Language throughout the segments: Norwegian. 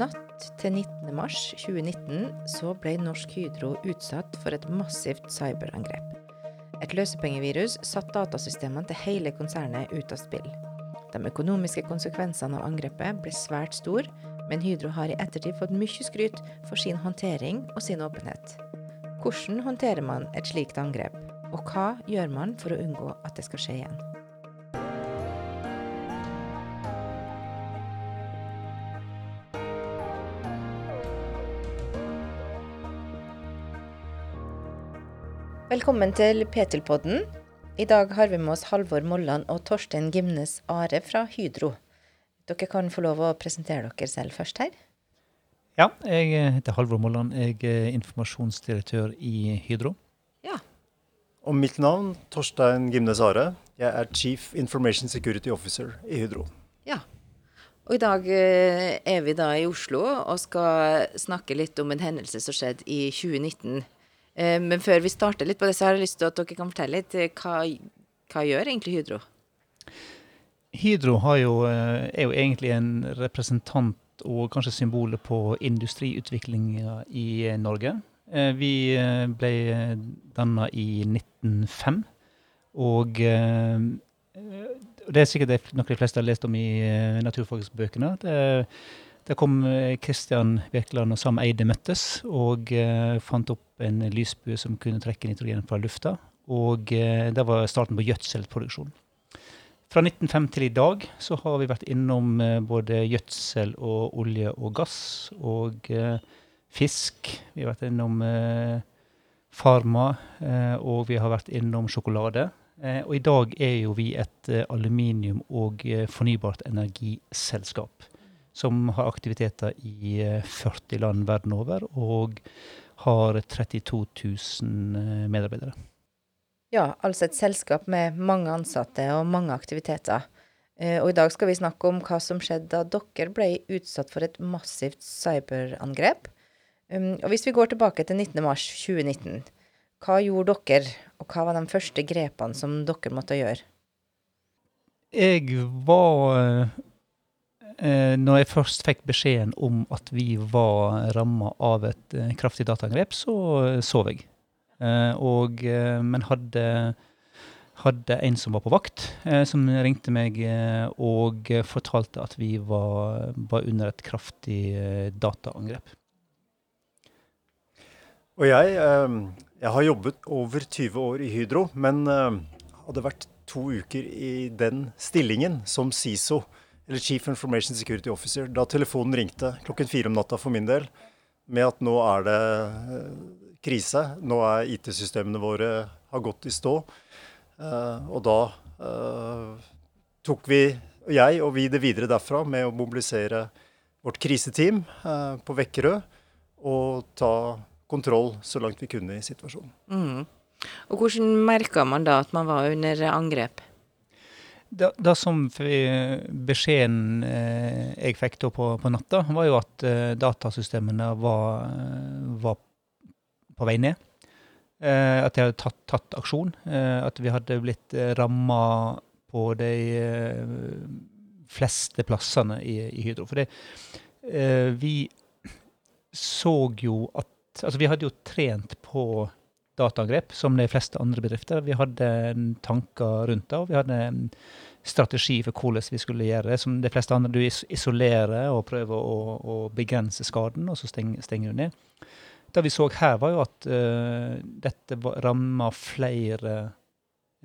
Natt til 19. mars 2019 så ble Norsk Hydro utsatt for et massivt cyberangrep. Et løsepengevirus satte datasystemene til hele konsernet ut av spill. De økonomiske konsekvensene av angrepet ble svært store, men Hydro har i ettertid fått mye skryt for sin håndtering og sin åpenhet. Hvordan håndterer man et slikt angrep, og hva gjør man for å unngå at det skal skje igjen? Velkommen til Petilpodden. I dag har vi med oss Halvor Molland og Torstein Gimnes Are fra Hydro. Dere kan få lov å presentere dere selv først her. Ja, jeg heter Halvor Molland. Jeg er informasjonsdirektør i Hydro. Ja. Og mitt navn Torstein Gimnes Are. Jeg er Chief Information Security Officer i Hydro. Ja. Og i dag eh, er vi da i Oslo og skal snakke litt om en hendelse som skjedde i 2019. Eh, Men før vi starter litt på det, så har jeg lyst til at dere kan fortelle litt eh, hva, hva gjør egentlig Hydro? Hydro jo, eh, er jo egentlig en representant og kanskje symbolet på industriutviklinga i Norge. Vi ble danna i 1905, og det er sikkert noe de fleste har lest om i naturfagsbøkene. Det, der kom Kristian Christian Birkeland og Sam Eide møttes og eh, fant opp en lysbue som kunne trekke nitrogen fra lufta. Og eh, det var starten på gjødselproduksjon. Fra 1905 til i dag så har vi vært innom eh, både gjødsel og olje og gass og eh, fisk. Vi har vært innom eh, farma, eh, og vi har vært innom sjokolade. Eh, og i dag er jo vi et eh, aluminium- og eh, fornybart energiselskap som har aktiviteter i eh, 40 land verden over og har 32 000 eh, medarbeidere. Ja, altså et selskap med mange ansatte og mange aktiviteter. Eh, Og i dag skal vi snakke om hva som skjedde da dere ble utsatt for et massivt cyberangrep. Um, Og hvis vi går tilbake til 19. mars 2019, hva gjorde dere, og hva var de første grepene som dere måtte gjøre? Jeg var eh, Når jeg først fikk beskjeden om at vi var ramma av et eh, kraftig dataangrep, så eh, sov jeg. Eh, og, eh, men hadde, hadde en som var på vakt, eh, som ringte meg eh, og fortalte at vi var, var under et kraftig eh, dataangrep. Og jeg, eh, jeg har jobbet over 20 år i Hydro, men eh, hadde vært to uker i den stillingen som CISO, eller Chief Information Security Officer, da telefonen ringte klokken fire om natta for min del, med at nå er det eh, krise. Nå er IT-systemene våre har gått i stå. Eh, og da eh, tok vi, jeg og vi, det videre derfra med å mobilisere vårt kriseteam på Vekkerø og ta kontroll så langt vi kunne i situasjonen. Mm. Og hvordan merka man da at man var under angrep? Det, det som beskjeden eh, jeg fikk da på, på natta, var jo at eh, datasystemene var, eh, var på vei ned. Eh, at de hadde tatt, tatt aksjon. Eh, at vi hadde blitt eh, ramma på de fleste plassene i, i Hydro. For det, vi så jo at Altså, vi hadde jo trent på dataangrep, som de fleste andre bedrifter. Vi hadde tanker rundt det, og vi hadde en strategi for hvordan vi skulle gjøre det. Som de fleste andre, du isolerer og prøver å, å begrense skaden, og så stenger, stenger du ned. Det vi så her, var jo at uh, dette ramma flere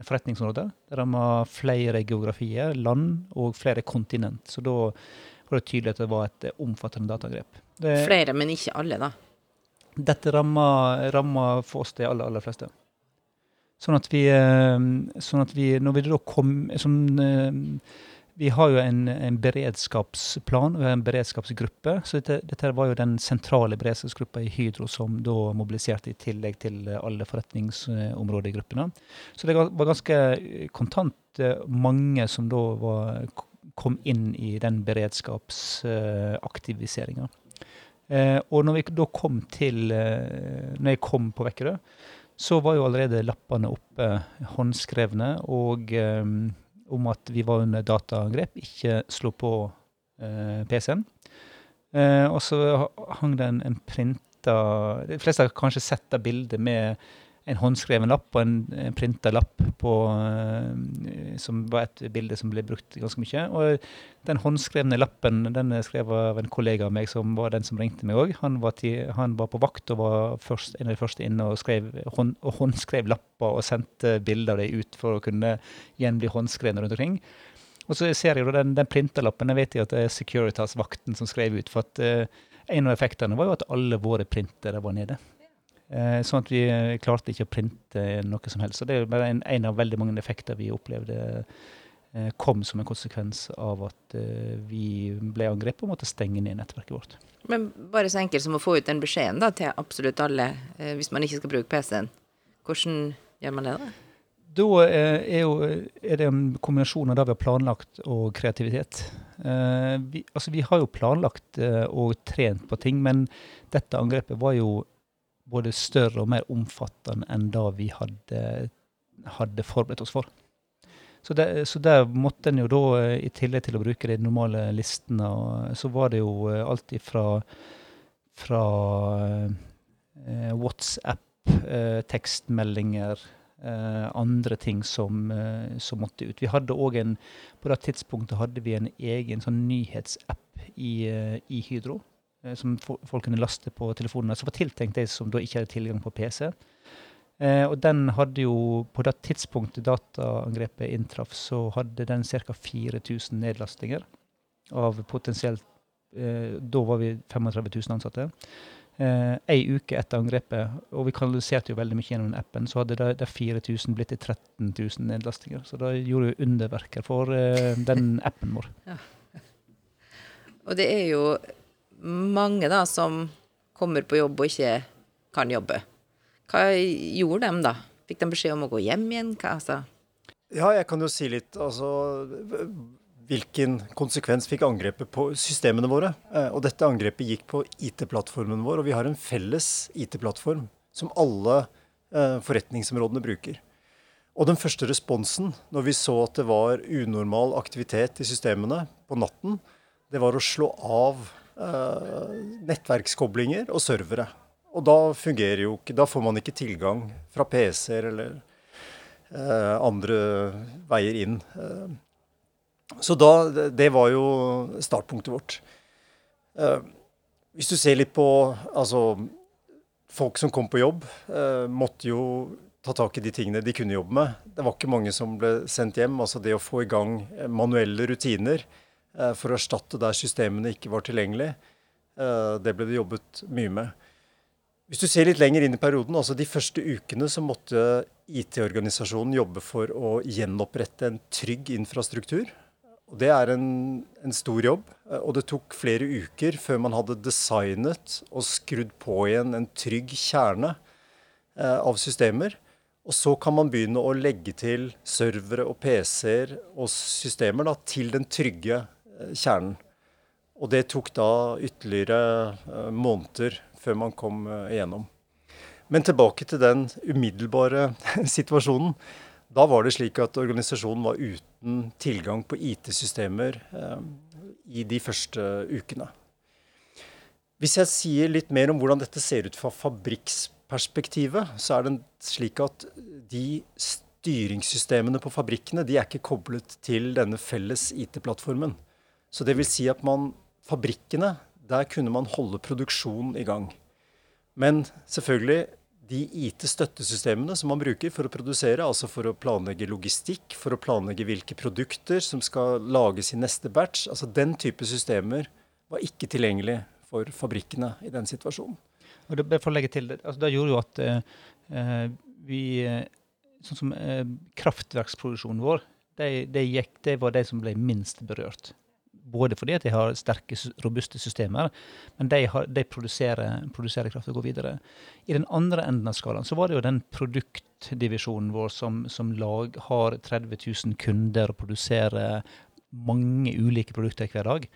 forretningsområder. Det ramma flere geografier, land og flere kontinent. Så da var det tydelig at det var et omfattende dataangrep. Flere, men ikke alle, da. Dette rammer, rammer for oss de aller, aller fleste. Sånn at vi, eh, sånn at vi Når vi da kom sånn, Vi har jo en, en beredskapsplan og en beredskapsgruppe. Så dette, dette var jo den sentrale beredskapsgruppa i Hydro som da mobiliserte i tillegg til alle forretningsområdegruppene. Så det var ganske kontant eh, mange som da var, kom inn i den beredskapsaktiviseringa. Eh, og når vi da kom til eh, Når jeg kom på Vekkerø, så var jo allerede lappene oppe, håndskrevne, og eh, om at vi var under dataangrep, ikke slå på eh, PC-en. Eh, og så hang det en, en printa De fleste har kanskje sett det bildet med en håndskreven lapp og en, en printa lapp på, eh, som var et bilde som ble brukt ganske mye. Og den håndskrevne lappen den er skrevet av en kollega av meg som var den som ringte meg òg. Han, han var på vakt og var først, en av de første inne og, skrev, hånd, og håndskrev lapper og sendte bilder av dem ut for å kunne igjen bli håndskrevne rundt omkring. Og så ser jeg jo den, den printerlappen, jeg vet jo at det er Securitas-vakten som skrev ut. For at eh, en av effektene var jo at alle våre printere var nede. Eh, sånn at vi eh, klarte ikke å printe noe som helst. Så det er bare en, en av veldig mange effekter vi opplevde eh, kom som en konsekvens av at vi ble angrepet og måtte stenge ned nettverket vårt. Men bare så enkelt som å få ut den beskjeden da, til absolutt alle, hvis man ikke skal bruke PC-en. Hvordan gjør man det, da? Da er, jo, er det en kombinasjon av det vi har planlagt og kreativitet. Eh, vi, altså vi har jo planlagt og trent på ting, men dette angrepet var jo både større og mer omfattende enn det vi hadde, hadde forberedt oss for. Så, det, så der måtte en jo da, eh, i tillegg til å bruke de normale listene, så var det jo eh, alt ifra fra eh, WhatsApp, eh, tekstmeldinger, eh, andre ting som, eh, som måtte ut. Vi hadde òg en, På det tidspunktet hadde vi en egen sånn nyhetsapp i, i Hydro. Eh, Som folk kunne laste på telefonene. Som var tiltenkt de som da ikke hadde tilgang på PC. Eh, og den hadde jo, på det tidspunktet dataangrepet inntraff, så hadde den ca. 4000 nedlastinger av potensielt eh, Da var vi 35 000 ansatte. Eh, ei uke etter angrepet, og vi kanaliserte jo veldig mye gjennom den appen, så hadde det, det 4000 blitt til 13 000 nedlastinger. Så det gjorde jo underverker for eh, den appen vår. Og det er jo mange da som kommer på jobb og ikke kan jobbe. Hva gjorde de da? Fikk de beskjed om å gå hjem igjen? Hva, altså? Ja, jeg kan jo si litt. Altså, hvilken konsekvens fikk angrepet på systemene våre? Eh, Og dette angrepet gikk på IT-plattformen vår, og vi har en felles IT-plattform som alle eh, forretningsområdene bruker. Og den første responsen når vi så at det var unormal aktivitet i systemene på natten, det var å slå av nettverkskoblinger og servere. Og da fungerer jo ikke Da får man ikke tilgang fra PC-er eller eh, andre veier inn. Eh, så da Det var jo startpunktet vårt. Eh, hvis du ser litt på altså Folk som kom på jobb, eh, måtte jo ta tak i de tingene de kunne jobbe med. Det var ikke mange som ble sendt hjem. Altså det å få i gang eh, manuelle rutiner eh, for å erstatte der systemene ikke var tilgjengelig, eh, det ble det jobbet mye med. Hvis du ser litt lenger inn i perioden, altså de første ukene så måtte IT-organisasjonen jobbe for å gjenopprette en trygg infrastruktur. Og det er en, en stor jobb. eh, Og det tok flere uker før man hadde designet og skrudd på igjen en trygg kjerne eh, av systemer. Og så kan man begynne å legge til servere og PC-er og systemer da, til den trygge eh, kjernen. Og det tok da ytterligere eh, måneder før man kom eh, igjennom. Men tilbake til den umiddelbare situasjonen. Da var det slik at organisasjonen var uten tilgang på IT-systemer eh, i de første ukene. Hvis jeg sier litt mer om hvordan dette ser ut fra fabrikksperspektivet, så er det slik at de styringssystemene på fabrikkene de er ikke koblet til denne felles IT-plattformen. Så det vil si at man, fabrikkene, der kunne man holde produksjonen i gang. Men selvfølgelig, de IT-støttesystemene som man bruker for å produsere, altså for å planlegge logistikk, for å planlegge hvilke produkter som skal lages i neste batch, altså den type systemer var ikke tilgjengelig for fabrikkene i den situasjonen. Og det, for å legge til, altså det gjorde jo at eh, eh, vi eh, Sånn som eh, kraftverksproduksjonen vår, det de gikk, det var de som ble minst berørt. Både fordi at de har sterke, robuste systemer, men de, har, de produserer, produserer kraft og går videre. I den andre enden av skalaen så var det jo den produktdivisjonen vår som, som lag, har 30 000 kunder og produserer mange ulike produkter hver dag.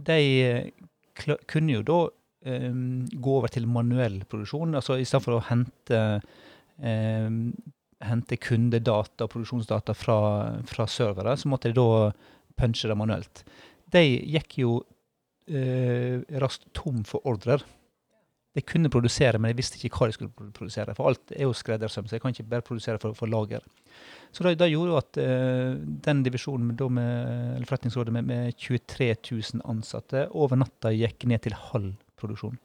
De eh, kunne jo da um, gå over til manuell produksjon. altså I stedet for å hente, um, hente kundedata og produksjonsdata fra, fra servere, så måtte de da punche det manuelt. De gikk jo eh, raskt tom for ordrer. De kunne produsere, men jeg visste ikke hva de skulle produsere. For alt er jo skreddersøm, så jeg kan ikke bare produsere for, for lager. Så det, gjorde jo at eh, den divisjonen med, med, forretningsrådet med, med 23 000 ansatte over natta gikk ned til halv produksjon.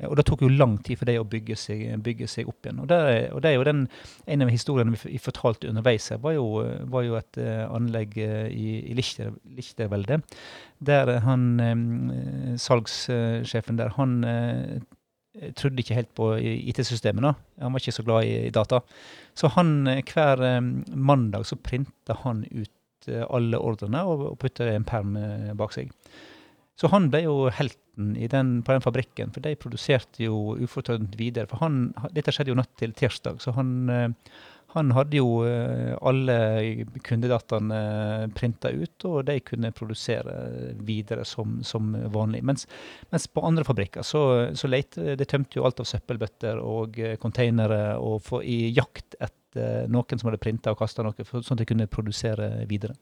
Eh, Og det tok jo lang tid for det å bygge seg, bygge seg opp igjen. Og det, og det er jo den, en av historiene vi fortalte underveis her, var jo, var jo et eh, anlegg eh, i, i Lichter, Lichterveldet, der han salgssjefen der, han trodde ikke helt på IT-systemene. Han var ikke så glad i, i data. Så han hver mandag så printa han ut alle ordrene og, og putta en perm bak seg. Så han ble jo helten den, på den fabrikken, for de produserte jo ufortrødent videre. For han, dette skjedde jo natt til tirsdag, så han, eh, han hadde jo eh, alle kundedataene printa ut, og de kunne produsere videre som, som vanlig. Mens, mens på andre fabrikker så, så lette de tømte jo alt av søppelbøtter og eh, containere og for, i jakt etter noen som hadde printa og kasta noe, sånn at de kunne produsere videre.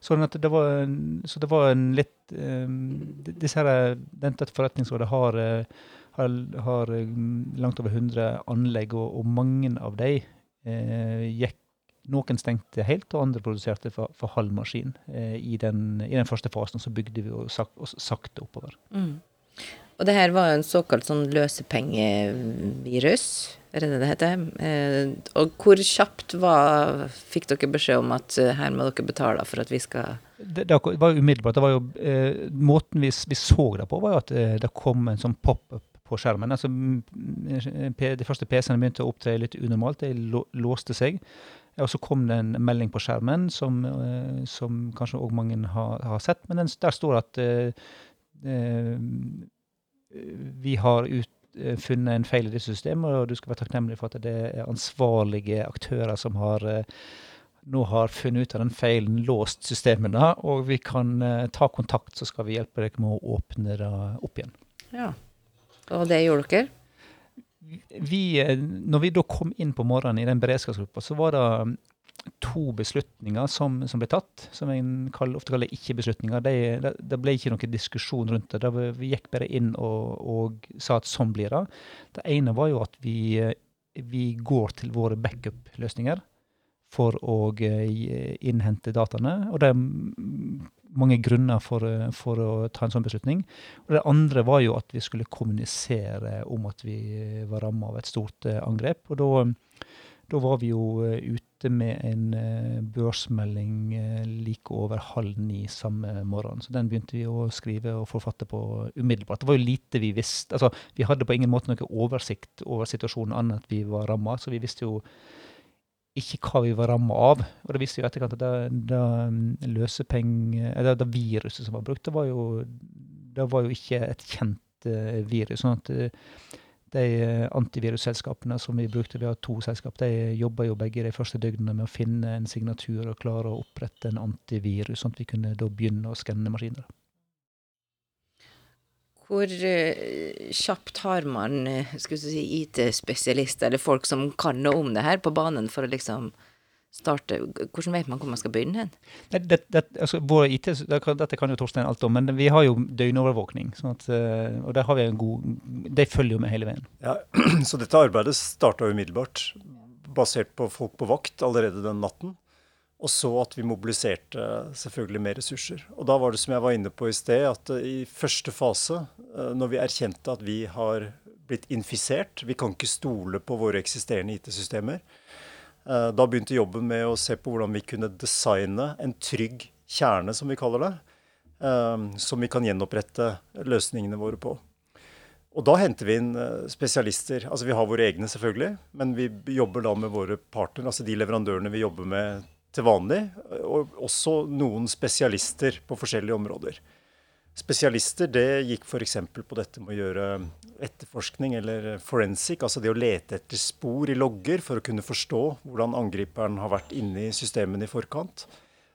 Sånn at det var, en- så det var en litt um, disse her, den, Dette forretningsrådet har, eh, har, har eh, langt over 100 anlegg, og, og mange av de eh, gikk Noen stengte helt, og andre produserte for, for halv maskin. Eh, i, den, I den første fasen så bygde vi jo sak, sakte oppover. Mm. Og det her var jo en såkalt sånn løsepengevirus, er det det heter? Eh, og hvor kjapt var, fikk dere beskjed om at eh, her må dere betale for at vi skal Det, det var umiddelbart. det var jo, eh, Måten vi, vi så det på, var jo at det kom en sånn pop-up på skjermen. Altså, de første PC-ene begynte å opptre litt unormalt. De låste seg. Og så kom det en melding på skjermen som, som kanskje òg mange har, har sett. Men den, der står det at eh, vi har ut, funnet en feil i det systemet, og du skal være takknemlig for at det er ansvarlige aktører som har eh, nå har funnet ut av den feilen, låst systemene, og vi kan eh, ta kontakt, så skal vi hjelpe dere med å åpne det opp igjen. Ja. Og det gjorde dere? Vi, eh, når vi da kom inn på morgenen i den beredskapsgruppa, så var det to beslutninger som, som ble tatt, som jeg kall, ofte kaller ikke-beslutninger. Det, det, det ble ikke noen diskusjon rundt det. det vi gikk bare inn og, og sa at sånn blir det. Det ene var jo at vi, vi går til våre backup-løsninger for å eh, innhente dataene. Og det er mange grunner for, for å ta en sånn beslutning. Og det andre var jo at vi skulle kommunisere om at vi var ramma av et stort eh, angrep. Og da, da var vi jo eh, ute med en eh, børsmelding eh, like over halv ni samme morgen. Så den begynte vi å skrive og forfatte på umiddelbart. Det var jo lite vi visste. Altså, vi hadde på ingen måte noe oversikt over situasjonen annet enn at vi var ramma, så vi visste jo ikke hva vi var ramma av. Og det viste jo etterkant at det, det mm, løsepenge... Eller det viruset som var brukt, det var jo, det var jo ikke et kjent eh, virus. sånn at eh, de eh, antivirusselskapene som vi brukte, vi har to selskap, de jobba jo begge de første døgnene med å finne en signatur og klare å opprette en antivirus, sånn at vi kunne da begynne å skanne maskiner. Hvor eh, kjapt har man eh, si, IT-spesialister, eller folk som kan noe om det her, på banen for å liksom starte Hvordan vet man hvor man skal begynne hen? Det, det, det, altså, vår IT, dette kan jo Torstein alt om, men vi har jo døgnovervåkning. Sånn at, eh, og der har vi en god De følger jo med hele veien. Ja, så dette arbeidet starta umiddelbart, basert på folk på vakt allerede den natten. Og så at vi mobiliserte selvfølgelig mer ressurser. Og da var det som jeg var inne på i sted, at eh, i første fase, eh, når vi erkjente at vi har blitt infisert, vi kan ikke stole på våre eksisterende IT-systemer, da begynte jobben med å se på hvordan vi kunne designe en trygg kjerne, som vi kaller det, eh, som vi kan gjenopprette løsningene våre på. Og da henter vi inn eh, spesialister. Altså Vi har våre egne, selvfølgelig, men vi jobber da med våre partnere, altså de leverandørene vi jobber med til vanlig, og også noen spesialister på forskjellige områder. Spesialister det gikk f.eks. på dette med å gjøre etterforskning eller forensic, altså det å lete etter spor i logger for å kunne forstå hvordan angriperen har vært inne i systemene i forkant.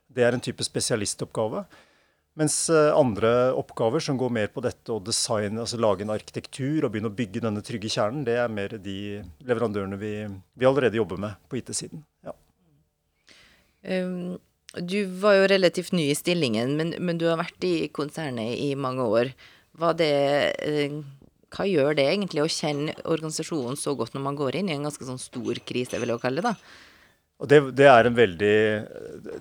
Det er en type spesialistoppgave. Mens eh, andre oppgaver som går mer på dette å designe, altså lage en arkitektur og begynne å bygge denne trygge kjernen, det er mer de leverandørene vi, vi allerede jobber med på IT-siden. Ja. Um, Du var jo relativt ny i stillingen, men, men du har vært i konsernet i mange år. Det, eh, hva gjør det egentlig å kjenne organisasjonen så godt når man går inn i en ganske sånn stor krise, vil jeg kalle det? da? Det, det, er en veldig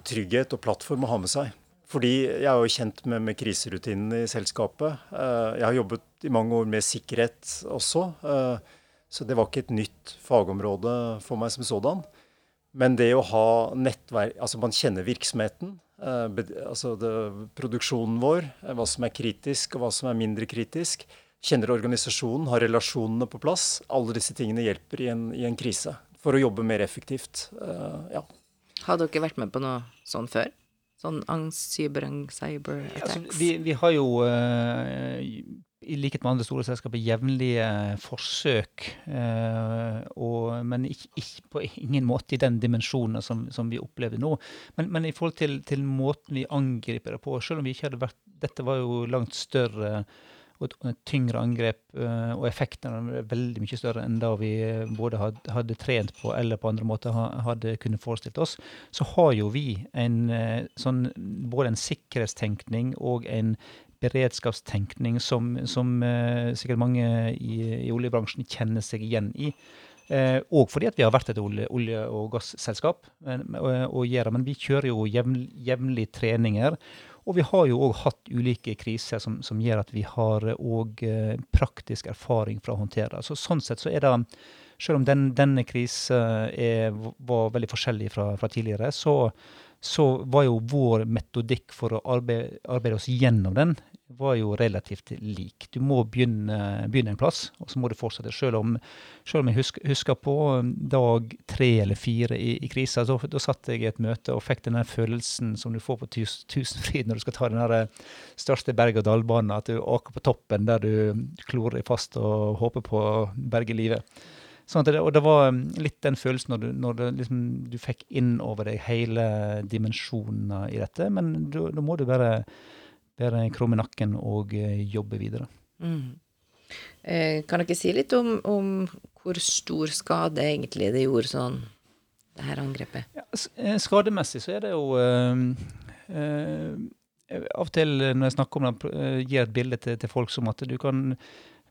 trygghet og plattform å ha med seg. Fordi jeg er jo kjent med, med kriserutinene i selskapet. Eh, jeg har jobbet i mange år med sikkerhet også. Eh, så det var ikke et nytt fagområde for meg som sådan. Men det å ha nettverk Altså man kjenner virksomheten. Eh, altså det, produksjonen vår, hva som er kritisk og hva som er mindre kritisk. Kjenner organisasjonen, har relasjonene på plass. Alle disse tingene hjelper i en, i en krise. For å jobbe mer effektivt. ja. Har dere vært med på noe sånn før? Sånn angst, cyber, cyber attacks? Ja, altså, vi, vi, har jo, uh, i likhet med andre store selskaper, jevnlige forsøk. Uh, og, men ikke, ikke, på ingen måte i den dimensjonen som, som vi opplever nå. Men, men i forhold til, til, måten vi angriper det på, selv om vi ikke hadde vært Dette var jo langt større og et, tyngre angrep, uh, og effektene er veldig mye større enn da vi eh, både hadde, hadde, trent på eller på andre måter hadde kunnet forestilt oss, så har jo vi en sånn både en sikkerhetstenkning og en beredskapstenkning som, som uh, sikkert mange i, i, oljebransjen kjenner seg igjen i. og fordi at vi har vært et olje-, olje og gasselskap, men, og, og, men vi kjører jo jevnlig treninger. Og vi har jo òg hatt ulike kriser som, som, gjør at vi har òg eh, praktisk erfaring fra å håndtere det. Så sånn sett så er det Selv om den, denne krisen var veldig forskjellig fra, fra tidligere, så, så, var jo vår metodikk for å arbeide, arbeide oss gjennom den var jo relativt lik. Du må begynne, begynne en plass, og så må du fortsette. Selv om, selv om jeg husker, husker, på dag tre eller fire i, i krisa, da satt jeg i et møte og fikk den følelsen som du får på tus, Tusenfryd når du skal ta den eh, største berg-og-dal-banen, at du åker på toppen der du klorer deg fast og håper på å berge livet. Sånn det, og det var um, litt den følelsen når du, når det, liksom, du fikk inn over deg hele dimensjonen i dette, men da må du bare være krum i nakken og eh, jobbe videre. Mm. Eh, kan dere si litt om, om, hvor stor skade egentlig det gjorde sånn, det her angrepet? Ja, eh, skademessig så er det jo eh, eh, Av og til når jeg snakker om det, gir et bilde til, til, folk som at du kan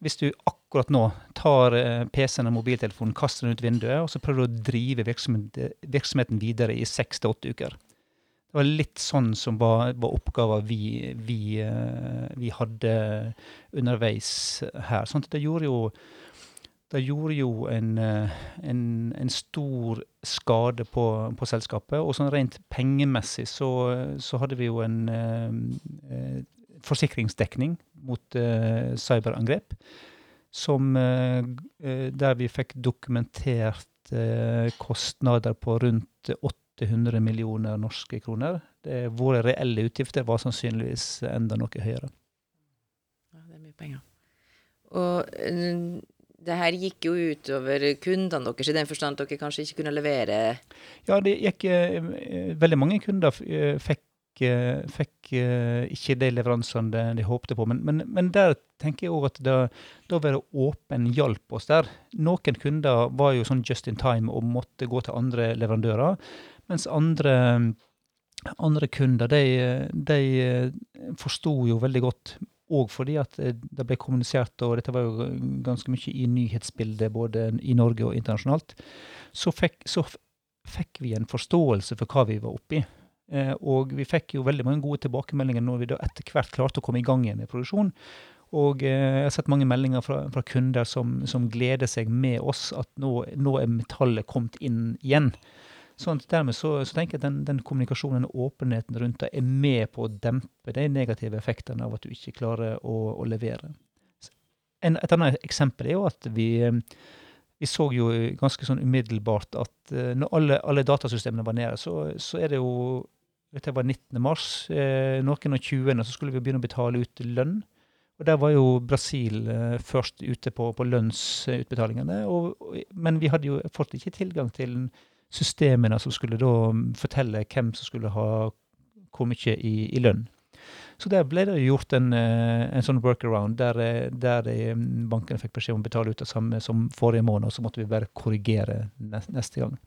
hvis du akkurat nå tar PC-en og mobiltelefonen, kaster den ut vinduet, og så prøver du å drive virksomheten, virksomheten videre i seks til åtte uker det var litt sånn som var, var oppgaver vi, vi, eh, vi, hadde underveis her. Sånn det gjorde jo, det gjorde jo en, eh, en, en stor skade på, på, selskapet. Og sånn rent pengemessig så, så hadde vi jo en eh, forsikringsdekning mot eh, cyberangrep. Som, eh, der vi fikk dokumentert kostnader på rundt 80 800 millioner norske kroner. Det, våre reelle utgifter var sannsynligvis enda noe høyere. Ja, det er mye penger. Og eh, det her gikk jo utover kundene deres, i den forstand at dere kanskje ikke kunne levere Ja, det gikk eh, Veldig mange kunder eh, fikk, fikk ikke de leveransene de, håpte på. Men, men, men, der tenker jeg òg at da være åpen hjalp oss der. Noen kunder var jo sånn just in time og måtte gå til andre leverandører. Mens andre, andre kunder, de, de forsto jo veldig godt òg fordi at det ble kommunisert, og dette var jo ganske mye i nyhetsbildet både i Norge og internasjonalt, så fikk, så fikk vi en forståelse for hva vi var oppi. Eh, og vi fikk jo veldig mange gode tilbakemeldinger når vi da etter hvert klarte å komme i gang igjen med produksjon. Og eh, jeg har sett mange meldinger fra, fra kunder som, som, gleder seg med oss at nå, nå er metallet kommet inn igjen. Sånn dermed så, så, tenker jeg at den, den kommunikasjonen og åpenheten rundt det er med på å dempe de negative effektene av at du ikke klarer å, å levere. En, et annet eksempel er jo at vi, vi så jo ganske sånn umiddelbart at uh, når alle, alle, datasystemene var nede, så, så, er det jo Dette var 19. mars. Eh, noen og 20. så skulle vi begynne å betale ut lønn. Og Der var jo Brasil eh, først ute på, på lønnsutbetalingene. Og, men vi hadde jo fortsatt ikke tilgang til systemene som skulle da fortelle hvem som skulle ha hvor mye i, i lønn. Så der ble det gjort en, eh, en sånn workaround der, eh, der eh, bankene fikk beskjed om å betale ut det samme som forrige måned, og så måtte vi bare korrigere neste gang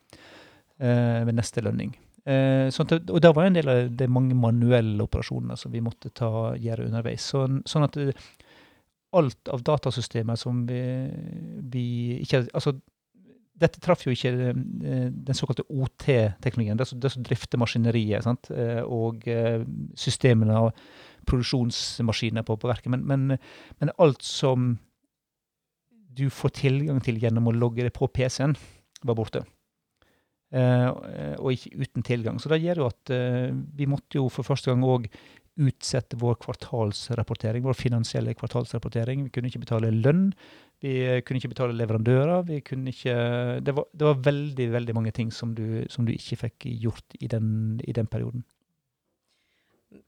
ved neste lønning. Sånn at, og det var en del av de mange manuelle operasjonene som vi måtte ta, gjøre underveis. Sånn, sånn at alt av datasystemer som vi, vi ikke Altså, dette traff jo ikke eh, den såkalte OT-teknologien, det, det, som drifter maskineriet sant? Eh, og eh, systemene og produksjonsmaskiner på, på verket. Men, men, men, alt som du får tilgang til gjennom å logge det på PC-en, var borte. Og ikke uten tilgang. Så det gjør jo at vi måtte jo for første gang òg utsette vår kvartalsrapportering, vår finansielle kvartalsrapportering. Vi kunne ikke betale lønn. Vi kunne ikke betale leverandører. Vi kunne ikke Det var, det var veldig, veldig mange ting som du, som du ikke fikk gjort i den, i den, perioden.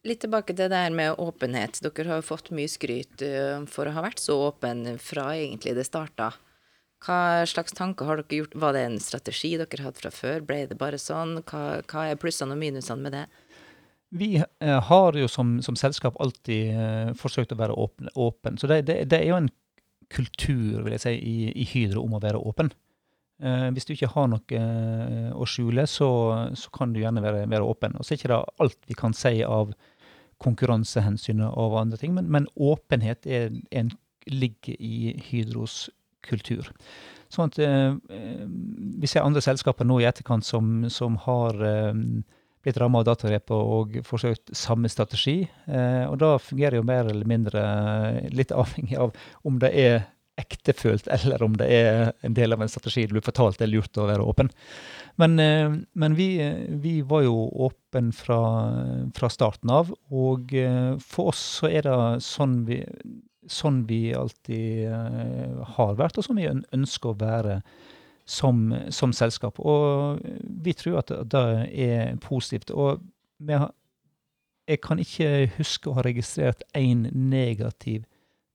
Litt tilbake til det der med åpenhet. Dere har jo fått mye skryt eh, for å ha vært så åpen fra egentlig det starta. Hva slags tanker har dere gjort? Var det en strategi dere hadde fra før? Ble det bare sånn? Hva, hva er plussene og minusene med det? Vi eh, har jo som, som, selskap alltid eh, forsøkt å være åpne. Åpen. Så det, det, det, er jo en kultur vil jeg si, i, i Hydro om å være åpen. Eh, hvis du ikke har noe eh, å skjule, så, så, kan du gjerne være, være åpen. Og så er ikke det alt vi kan si av konkurransehensyn og andre ting, men, men åpenhet er en, ligger i Hydros kultur. Sånn at eh, eh, Vi ser andre selskaper nå i etterkant som, som har eh, blitt ramma av datagrep og forsøkt samme strategi. Eh, og da fungerer jo mer eller mindre eh, litt avhengig av om det er ektefølt, eller om det er en del av en strategi du blir fortalt det er lurt å være åpen. Men, eh, men vi, vi, var jo åpen fra, fra, starten av, og for oss så er det sånn vi sånn vi alltid har vært, og som vi ønsker å være som, som, selskap. Og vi tror at det er positivt. Og har, jeg kan ikke huske å ha registrert én negativ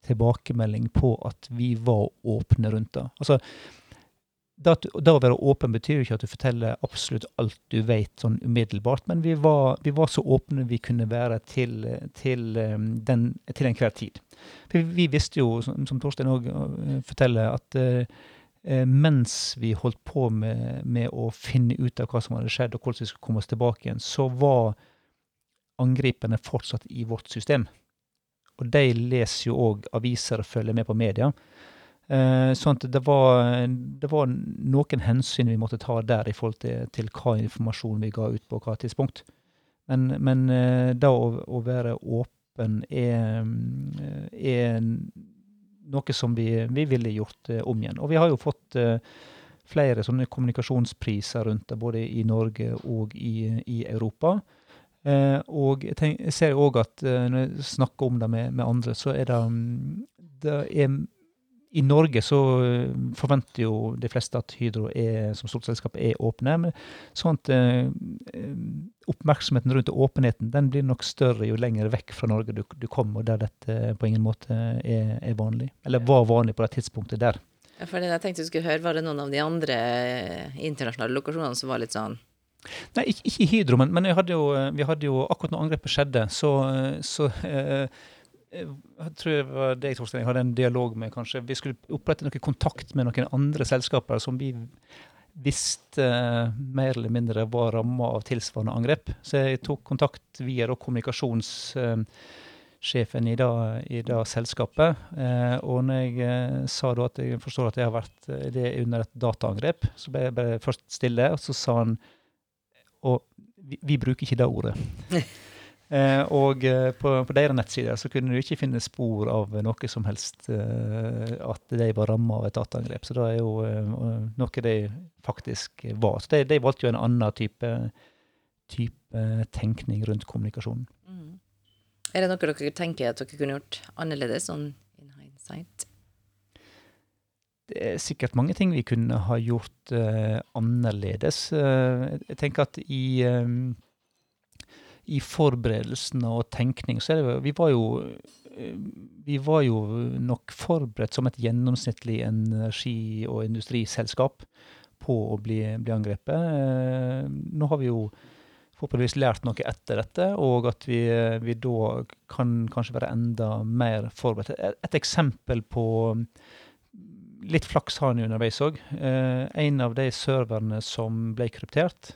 tilbakemelding på at vi var åpne rundt det. Altså, da, å være åpen betyr jo ikke at du forteller absolutt alt du vet sånn umiddelbart, men vi var, vi var så åpne vi kunne være til, til, um, den, til enhver tid. For vi visste jo, som, som Torstein òg uh, forteller, at uh, mens vi holdt på med, med, å finne ut av hva som hadde skjedd, og hvordan vi skulle komme oss tilbake igjen, så var angriperne fortsatt i vårt system. Og de leser jo òg aviser og følger med på media. Eh, sånn at det var, det var, noen hensyn vi måtte ta der i forhold til, til hva informasjon vi ga ut på hva tidspunkt. Men, men eh, da å, å, være åpen er, er noe som vi, vi, ville gjort eh, om igjen. Og vi har jo fått flere sånne kommunikasjonspriser rundt det, både i Norge og i, i Europa. Eh, og jeg, tenk, jeg ser òg at eh, når jeg snakker om det med, med andre, så er det, det er i Norge så eh, forventer jo de fleste at Hydro er, som stort selskap er åpne. men sånn at eh, Oppmerksomheten rundt åpenheten den blir nok større jo lenger vekk fra Norge du, du kommer, der dette på ingen måte er, er, vanlig. Eller var vanlig på det tidspunktet der. Ja, for det jeg tenkte du skulle høre, Var det noen av de andre eh, internasjonale lokasjonene som var litt sånn Nei, ikke, ikke Hydro, men, men hadde jo, vi hadde jo akkurat når angrepet skjedde, så, så eh, jeg tror det var deg, Torstein, jeg hadde en dialog med kanskje Vi skulle opprette noe kontakt med noen andre selskaper som vi visste mer eller mindre var ramma av tilsvarende angrep. Så jeg tok kontakt via da, kommunikasjonssjefen i det, i da selskapet. Eh, og når jeg eh, sa da at jeg forstår at jeg har vært eh, det under et dataangrep, så ble jeg bare først stille, og så sa han Og vi, vi bruker ikke det ordet. Eh, og eh, på, på deres nettsider så kunne du ikke finne spor av noe som helst eh, at de var ramma av et dataangrep. Så det er jo noe de faktisk var. Så de, de, valgte jo en annen type, type tenkning rundt kommunikasjonen. Mm. Er det noe dere tenker at dere kunne gjort annerledes, sånn in hindsight? Det er sikkert mange ting vi kunne ha gjort uh, annerledes. Uh, jeg tenker at i um, i forberedelsene og tenkning, så er det Vi var jo eh, vi var jo nok forberedt som et gjennomsnittlig energi- og industriselskap på å bli, bli angrepet. Eh, nå har vi jo forhåpentligvis lært noe etter dette, og at vi, vi da kan kanskje være enda mer forberedt. Et, et eksempel på Litt flaks har en underveis òg. Eh, en av de serverne som ble kryptert,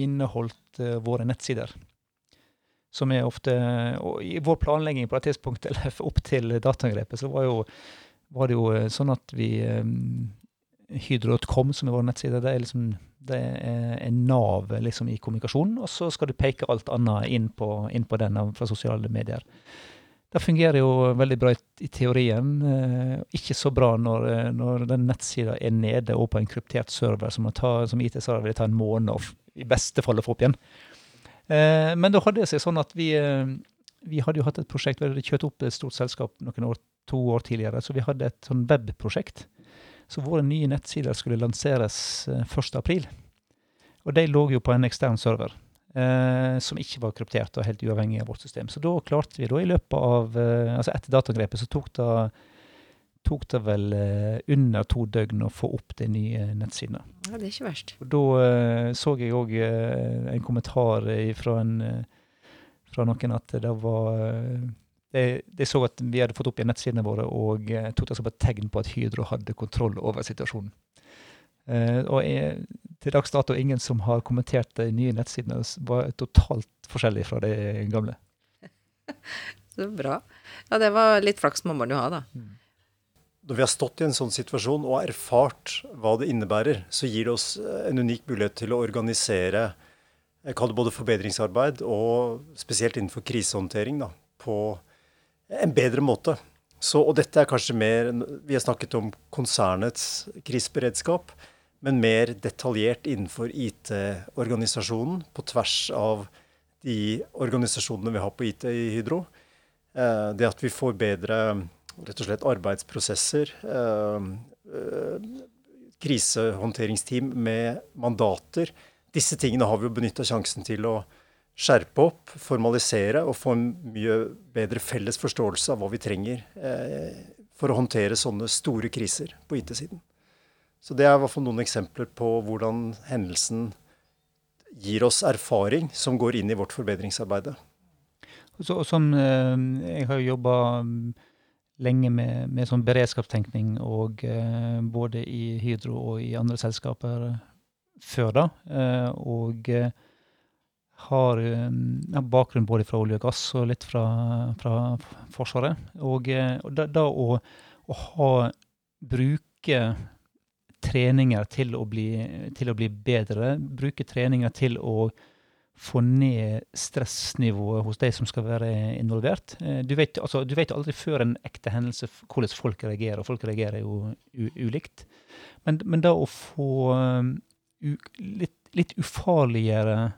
inneholdt eh, våre nettsider. Som er ofte Og i vår planlegging på det tidspunktet, eller opp til dataangrepet, så var, jo, var det jo eh, sånn at vi um, Hydro.com, som er vår nettside, det er liksom det er en nav liksom, i kommunikasjonen, og så skal du peke alt annet inn på, inn på den fra sosiale medier. Det fungerer jo veldig bra i, teorien. Eh, ikke så bra når, eh, når den nettsida er nede og på en kryptert server som, som IT-server vil ta en måned og i beste fall å få opp igjen. Eh, men da hadde det seg sånn at vi, vi hadde jo hatt et prosjekt, vi hadde kjørt opp et stort selskap noen år, to år tidligere, så vi hadde et sånn webprosjekt. Så våre nye nettsider skulle lanseres 1.4. Eh, og de lå jo på en ekstern server eh, som ikke var kryptert og helt uavhengig av vårt system. Så da klarte vi da i løpet av eh, Altså etter dataangrepet så tok det, tok det vel eh, under to døgn å få opp de nye nettsidene. Ja, det er ikke verst. Og da eh, så jeg òg eh, en kommentar fra, en, eh, fra noen at det var de, de, så at vi hadde fått opp igjen nettsidene våre, og tok det som et tegn på at Hydro hadde kontroll over situasjonen. Uh, og jeg, til dags dato ingen som har kommentert de nye nettsidene, var totalt forskjellig fra de gamle. Så bra. Ja, det var litt flaks må man jo ha, da. Mm. Når vi har stått i en sånn situasjon og erfart hva det innebærer, så gir det oss eh, en unik mulighet til å organisere jeg kaller det både forbedringsarbeid og spesielt innenfor krisehåndtering da, på en bedre måte. Så, og dette er kanskje mer Vi har snakket om konsernets kriseberedskap men mer detaljert innenfor IT-organisasjonen, på tvers av de organisasjonene vi har på IT i Hydro. Eh, det at vi får bedre rett og slett arbeidsprosesser, eh, eh, krisehåndteringsteam med mandater. Disse tingene har vi jo benytta sjansen til å skjerpe opp, formalisere og få en mye bedre felles forståelse av hva vi trenger for å håndtere sånne store kriser på IT-siden. Så det er i hvert fall noen eksempler på hvordan hendelsen gir oss erfaring som går inn i vårt forbedringsarbeid. Så, som eh, Jeg har jobba mm, lenge med, med sånn beredskapstenkning, og, eh, både i Hydro og i andre selskaper før da. Eh, og har ja, bakgrunn både fra olje og gass og litt fra, fra Forsvaret. Og, og da, da å, å ha bruke treninger til å, bli, til å bli bedre. Bruke treninger til å få ned stressnivået hos de som skal være involvert. Eh, du vet, altså, du vet aldri før en ekte hendelse hvordan folk reagerer, og folk reagerer jo ulikt. Men, men da å få um, u, litt, litt, ufarligere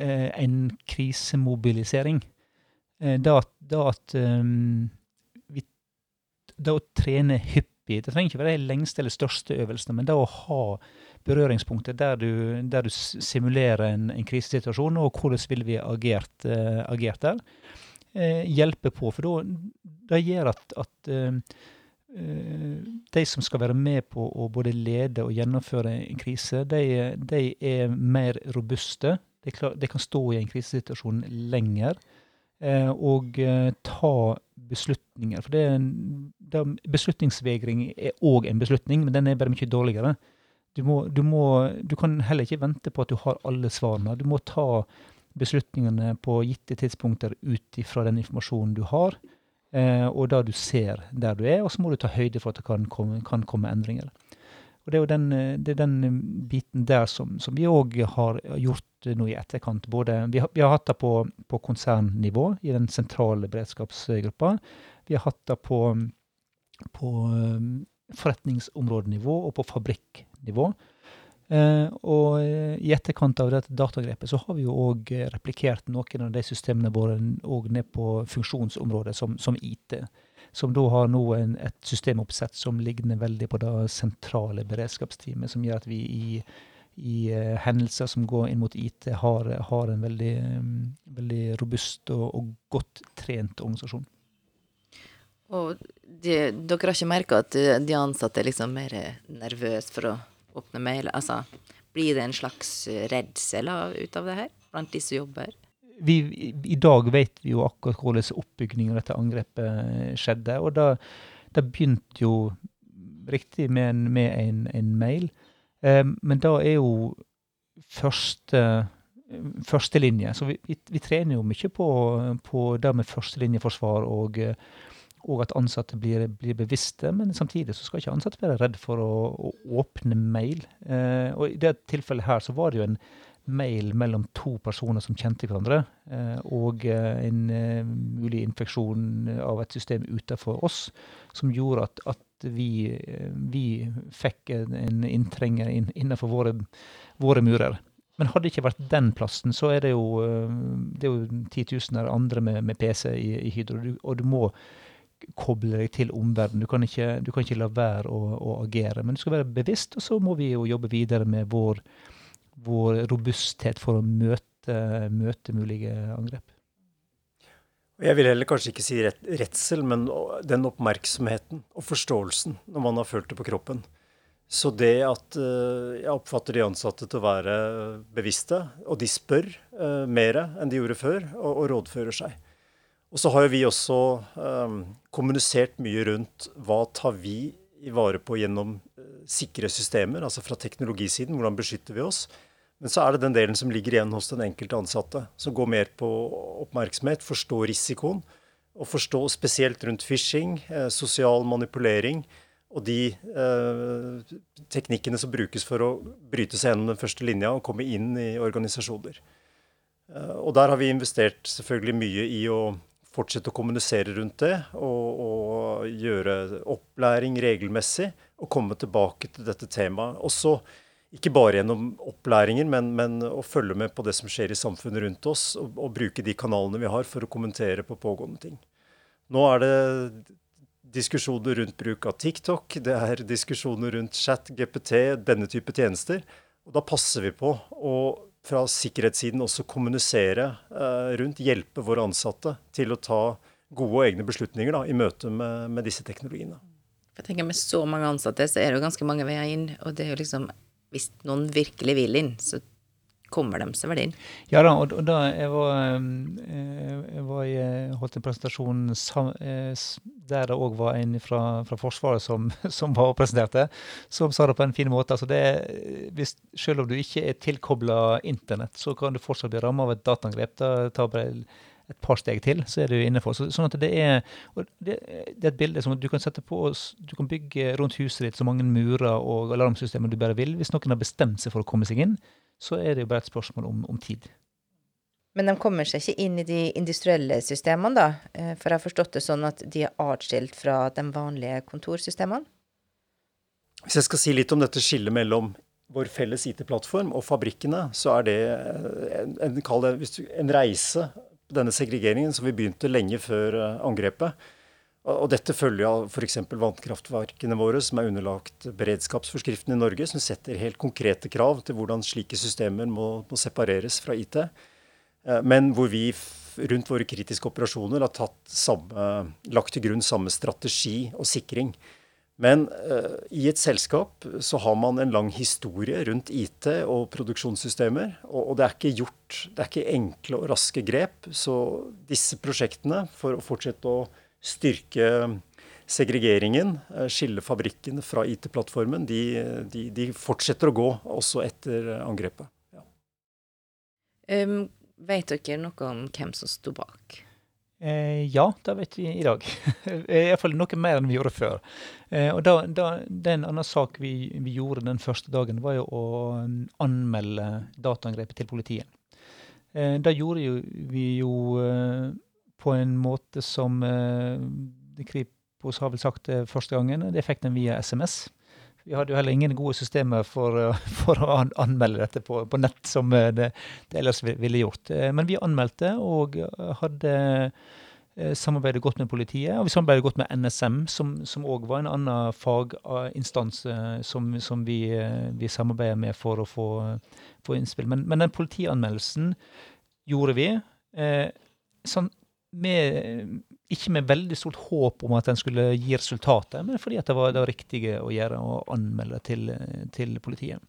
eh, en krisemobilisering eh, da, da at um, vi, Da å trene hyppig det trenger ikke være de lengste eller største øvelsene, men det å ha berøringspunkter der du, der du simulerer en, en, krisesituasjon, og hvordan vil vi agert, uh, agert der, uh, hjelper på. For det gjør at, at uh, de som skal være med på å både lede og gjennomføre en krise, de, de er mer robuste. De, klar, de, kan stå i en krisesituasjon lenger og ta beslutninger. For det, det, beslutningsvegring er òg en beslutning, men den er bare mye dårligere. Du, må, du, må, du, kan heller ikke vente på at du har alle svarene. Du må ta beslutningene på gitte tidspunkter ut ifra den informasjonen du har, eh, og da du ser der du er, og så må du ta høyde for at det kan komme, kan komme endringer. Og Det er jo den, det er den biten der som, som vi òg har gjort nå i etterkant. Både, vi, har, vi har hatt det på, på, konsernnivå i den sentrale beredskapsgruppa. Vi har hatt det på, på forretningsområdenivå og på fabrikknivå. Eh, og i etterkant av dette datagrepet så har vi jo òg replikert noen av de systemene våre òg ned på funksjonsområdet som, som IT. Som da har nå en, et systemoppsett som ligner veldig på det sentrale beredskapsteamet, som gjør at vi i i uh, hendelser som går inn mot IT, har, har en veldig, um, veldig robust og, og, godt trent organisasjon. Og de, dere har ikke merka at eh, de ansatte er liksom mer nervøse for å åpne mail? Altså, blir det en slags redsel ut av det her blant de som jobber? Vi, I dag vet vi jo akkurat hvordan oppbyggingen av dette angrepet skjedde. Og da, da begynte jo riktig med en, med en, en mail. Um, men da er jo første førstelinje. Så vi, vi, vi, trener jo mye på, på det med førstelinjeforsvar og, og at ansatte blir, blir, bevisste. Men samtidig så skal ikke ansatte være redd for å, å åpne mail. Eh, og i det tilfellet her så var det jo en mail mellom to personer som kjente hverandre, eh, og eh, en eh, mulig infeksjon av et system utenfor oss, som gjorde at, at vi, vi, fikk en inntrenger inn, innenfor våre, våre, murer. Men hadde det ikke vært den plassen, så er det jo, det er jo titusener andre med, med PC i, i Hydro, og du må koble deg til omverdenen. Du, kan ikke, du kan ikke la være å, å, agere. Men du skal være bevisst, og så må vi jo jobbe videre med vår vår robusthet for å møte, møte mulige angrep. Jeg vil heller kanskje ikke si redsel, men den oppmerksomheten og forståelsen når man har følt det på kroppen. Så det at eh, jeg oppfatter de ansatte til å være bevisste, og de spør uh, mer enn de gjorde før, og, rådfører seg. Og så har jo vi også um, kommunisert mye rundt hva tar vi i vare på gjennom sikre systemer, altså fra teknologisiden, hvordan beskytter vi oss. Men så er det den delen som ligger igjen hos den enkelte ansatte, som går mer på oppmerksomhet, forstå risikoen, og forstå spesielt rundt phishing, eh, sosial manipulering og de eh, teknikkene som brukes for å bryte seg gjennom den første linja og komme inn i organisasjoner. Eh, og der har vi investert selvfølgelig mye i å fortsette å kommunisere rundt det og, og gjøre opplæring regelmessig og komme tilbake til dette temaet. Også ikke bare gjennom opplæringen, men, men, å følge med på det som skjer i samfunnet rundt oss, og, og, bruke de kanalene vi har for å kommentere på pågående ting. Nå er det diskusjoner rundt bruk av TikTok, det er diskusjoner rundt chat, GPT, denne type tjenester. Og da passer vi på å fra sikkerhetssiden også kommunisere eh, rundt, hjelpe våre ansatte til å ta gode og egne beslutninger da, i møte med, med disse teknologiene. Jeg tenker Med så mange ansatte så er det jo ganske mange veier inn. og det er jo liksom hvis noen virkelig vil inn, så kommer de seg vel inn. Ja da, og, da jeg var, eh, jeg var i, eh, holdt en presentasjon eh, der det òg var en fra, fra Forsvaret som, som, var og presenterte, som sa det på en fin måte. Altså det, hvis, selv om du ikke er tilkobla internett, så kan du fortsatt bli ramma av et dataangrep. Da tar bare et par steg til, så er du innenfor. Så, sånn at det er, det, det, er et bilde som du kan sette på Du kan bygge rundt huset ditt så mange murer og alarmsystemer du bare vil. Hvis noen har bestemt seg for å komme seg inn, så er det jo bare et spørsmål om, om tid. Men de kommer seg ikke inn i de industrielle systemene, da? Eh, for jeg har forstått det sånn at de er atskilt fra de vanlige kontorsystemene? Hvis jeg skal si litt om dette skillet mellom vår felles IT-plattform og fabrikkene, så er det en, en, en reise denne segregeringen som vi begynte lenge før eh, angrepet. Og dette følger av f.eks. vannkraftverkene våre, som er underlagt beredskapsforskriften i Norge, som setter helt konkrete krav til hvordan slike systemer må, må separeres fra IT. Eh, men hvor vi rundt våre kritiske operasjoner har samme, lagt til grunn samme strategi og sikring. Men uh, i et selskap så har man en lang historie rundt IT og produksjonssystemer. Og, og, det er ikke gjort Det er ikke enkle og raske grep. Så disse prosjektene, for å fortsette å styrke segregeringen, uh, skille fabrikken fra IT-plattformen, de, de, de, fortsetter å gå også etter angrepet. Ja. Um, vet dere noe om hvem som sto bak? Eh, ja, det vet vi i dag. Iallfall noe mer enn vi gjorde før. Eh, og da, da, Det en annen sak vi, vi, gjorde den første dagen, var jo å um, anmelde dataangrepet til politiet. Eh, det gjorde jo, vi jo eh, på en måte som eh, Kripos har vel sagt det første gangen. Det fikk den via SMS. Vi hadde jo heller ingen gode systemer for, for å anmelde dette på, på nett, som det, det, ellers ville gjort. Eh, men vi anmeldte og hadde eh, samarbeidet godt med politiet. Og vi samarbeidet godt med NSM, som òg var en annen faginstans eh, som, som vi, vi samarbeider med for å få, få innspill. Men, men, den politianmeldelsen gjorde vi. Eh, sånn, med, ikke med veldig stort håp om at den skulle gi resultater, men fordi det var det riktige å gjøre å anmelde til, til, politiet.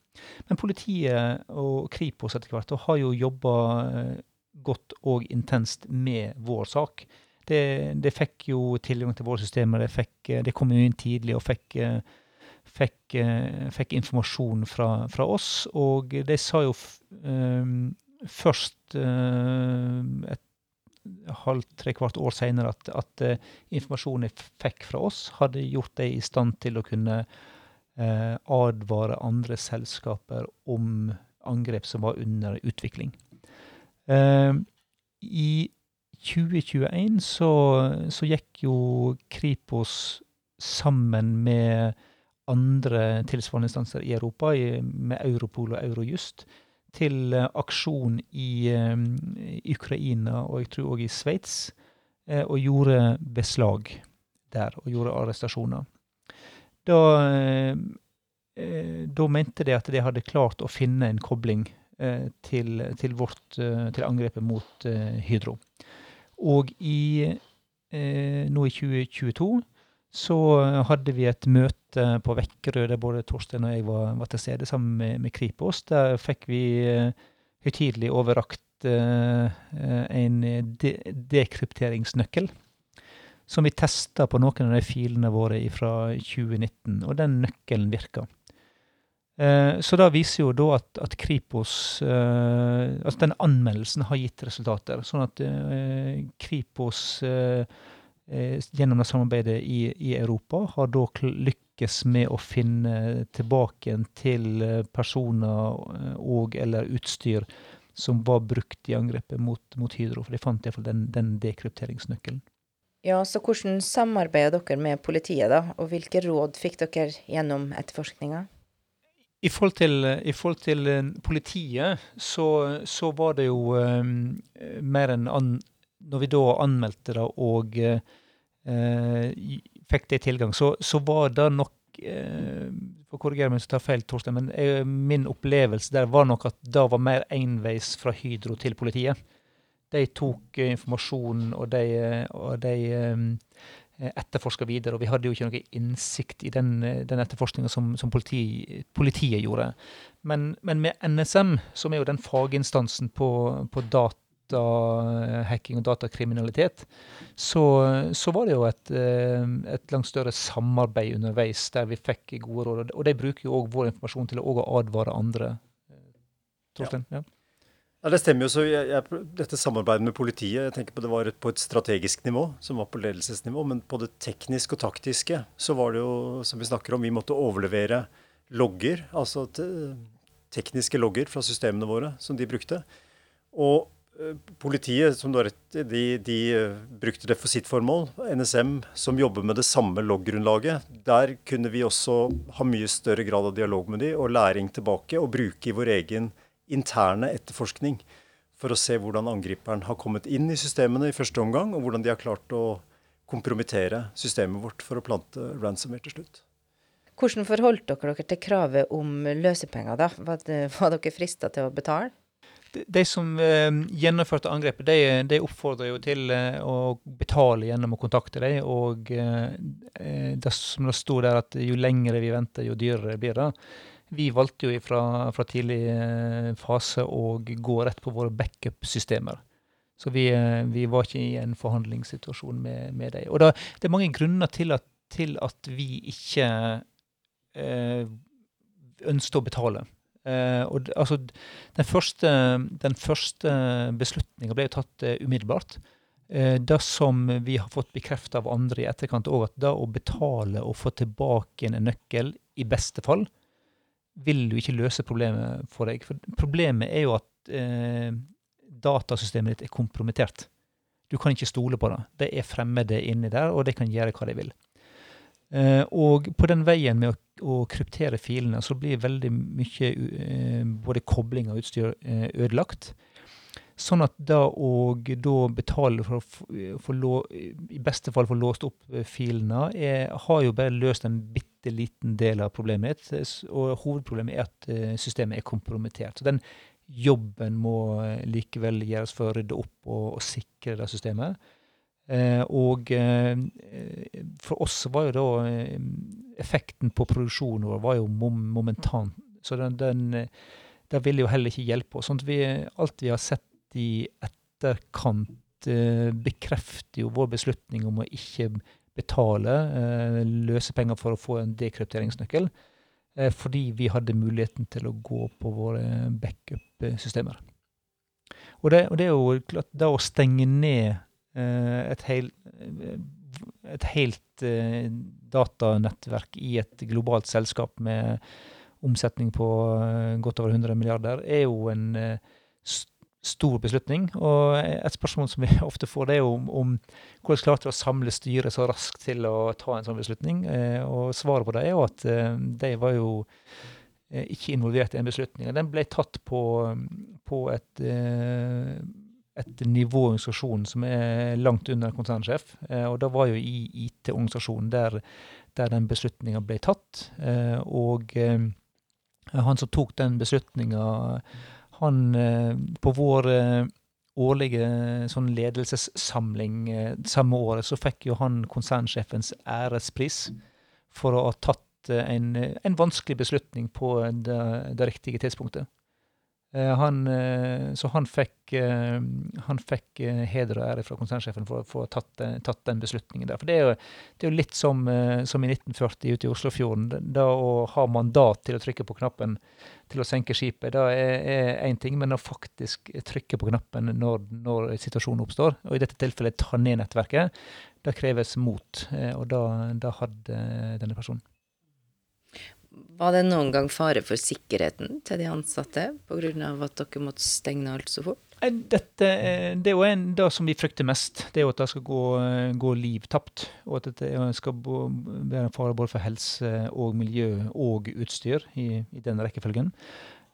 Men politiet og Kripos etter hvert har jo jobba eh, godt og intenst med vår sak. Det, det, fikk jo tilgang til våre systemer. Det, fikk, det kom jo inn tidlig og fikk, fikk, eh, fikk informasjon fra, fra, oss. Og de sa jo um, først uh, et halvt, tre kvart år seinere at, at uh, informasjonen jeg fikk fra oss, hadde gjort dem i stand til å kunne uh, advare andre selskaper om angrep som var under utvikling. I 2021 så, så gikk jo Kripos sammen med andre tilsvarende instanser i Europa, med Europol og Eurojust, til uh, aksjon i um, Ukraina og jeg tror òg i Sveits, uh, og gjorde beslag der, og gjorde arrestasjoner. Da, da mente de at de hadde klart å finne en kobling til, til, vårt, til angrepet mot Hydro. Og i, nå i 2022 så hadde vi et møte på Vekkerød der både Torstein og jeg var, var til stede sammen med, med, Kripos. Der fikk vi uh, overrakt uh, en de dekrypteringsnøkkel. Som vi testa på noen av de filene våre fra 2019, og den nøkkelen virka. Uh, så da viser jo da at, at Kripos Altså den anmeldelsen har gitt resultater. Sånn at Kripos Eh, gjennom det samarbeidet i, i, Europa, har da lykkes med å finne tilbake til eh, personer eh, og eller utstyr som var brukt i angrepet mot, mot Hydro. For de fant iallfall den, den dekrypteringsnøkkelen. Ja, så hvordan samarbeider dere med politiet, da? Og hvilke råd fikk dere gjennom etterforskninga? I forhold til, i forhold til politiet, så, så, var det jo um, mer enn an, Når vi da anmeldte det og Eh, fikk det tilgang, så, så var det nok eh, For korrigere meg hvis jeg tar feil, Torstein, men eh, min opplevelse der var nok at det var mer enveis fra Hydro til politiet. De tok informasjonen, og de, og de etterforska videre. Og vi hadde jo ikke noe innsikt i den, den etterforskninga som, som politi, politiet gjorde. Men, men, med NSM, som er jo den faginstansen på, på data datahacking og datakriminalitet, så, så, var det jo et, eh, et, langt større samarbeid underveis der vi fikk gode råd. Og de bruker jo òg vår informasjon til å advare andre. Torstein? Ja. Ja, Det stemmer jo. så jeg, jeg, Dette samarbeidet med politiet jeg tenker på det var på et strategisk nivå, som var på ledelsesnivå. Men på det tekniske og taktiske så var det jo, som vi snakker om, vi måtte overlevere logger, altså tekniske logger fra systemene våre som de brukte. Og Politiet som da, de, de, eh, brukte det for sitt formål. NSM som jobber med det samme logggrunnlaget. Der kunne vi også ha mye større grad av dialog med de, og læring tilbake. Og bruke i vår egen interne etterforskning for å se hvordan angriperen har kommet inn i systemene i første omgang, og hvordan de har klart å kompromittere systemet vårt for å plante ransomware til slutt. Hvordan forholdt dere dere til kravet om løsepenger? da? Var, det, var dere frista til å betale? De som eh, gjennomførte angrepet, de, de oppfordrer jo til eh, å betale gjennom å kontakte dem. Og eh, det som det sto der, at jo lengre vi venter, jo dyrere blir det. Vi valgte jo fra, fra tidlig fase å gå rett på våre backup-systemer. Så vi, vi, var ikke i en forhandlingssituasjon med, med dem. Og da, det er mange grunner til at, til at vi ikke ønsket å betale. Uh, og altså, den første, den første beslutninga ble jo tatt uh, umiddelbart. Uh, det som vi har fått bekrefta av andre i etterkant òg, at det å betale og få tilbake en nøkkel, i beste fall, vil jo ikke løse problemet for deg. For problemet er jo at datasystemet ditt er kompromittert. Du kan ikke stole på det. Det er fremmede inni der, og de kan gjøre hva de vil. Og på den veien med å, å, kryptere filene, så blir veldig mye uh, både kobling av utstyr uh, ødelagt. Sånn at da å da betale for å i beste fall få låst opp filene, er, har jo bare løst en bitte liten del av problemet. Og hovedproblemet er at systemet er kompromittert. Så den jobben må likevel gjøres for å rydde opp og, og sikre det systemet. Eh, og eh, for oss var jo da eh, effekten på produksjonen vår var jo mom momentan. Så den, den, den ville jo heller ikke hjelpe oss. Sånn at alt vi har sett i etterkant, bekrefter jo vår beslutning om å ikke betale løsepenger for å få en dekrypteringsnøkkel. Fordi vi hadde muligheten til å gå på våre backup-systemer. Og, og det, er jo klart, det å stenge ned et, hel, et helt eh, datanettverk i et globalt selskap med omsetning på eh, godt over 100 milliarder, er jo en eh, stor beslutning. Og et spørsmål som vi ofte får, det er jo om, om hvordan klarte å samle styret så raskt til å ta en sånn beslutning. Eh, og svaret på det er jo at de var jo ikke involvert i en beslutning. Den ble tatt på, på et, et nivå i organisasjonen som er langt under konsernsjef. Og da var jo i IT-organisasjonen der, der den beslutninga ble tatt. Og han som tok den beslutninga, han eh, På vår eh, årlige sånn ledelsessamling eh, samme året, så fikk jo han konsernsjefens ærespris for å ha tatt en, en vanskelig beslutning på det, det riktige tidspunktet. Eh, han, eh, så han fikk, eh, han fikk heder og ære fra konsernsjefen for, å ha tatt, tatt, den beslutningen der. For det er jo, det er jo litt som, som, i 1940 ute i Oslofjorden. Da å ha mandat til å trykke på knappen til å senke skipet, det er én ting. Men å faktisk trykke på knappen når, når, situasjonen oppstår, og i dette tilfellet ta ned nettverket, det kreves mot. Og da, da hadde denne personen. Var det noen gang fare for sikkerheten til de ansatte pga. at dere måtte stenge alt så fort? Dette, det er jo en, det som vi frykter mest, det er jo at det skal gå, gå liv tapt. Og at det skal være en fare både for helse og miljø og utstyr i, i den rekkefølgen.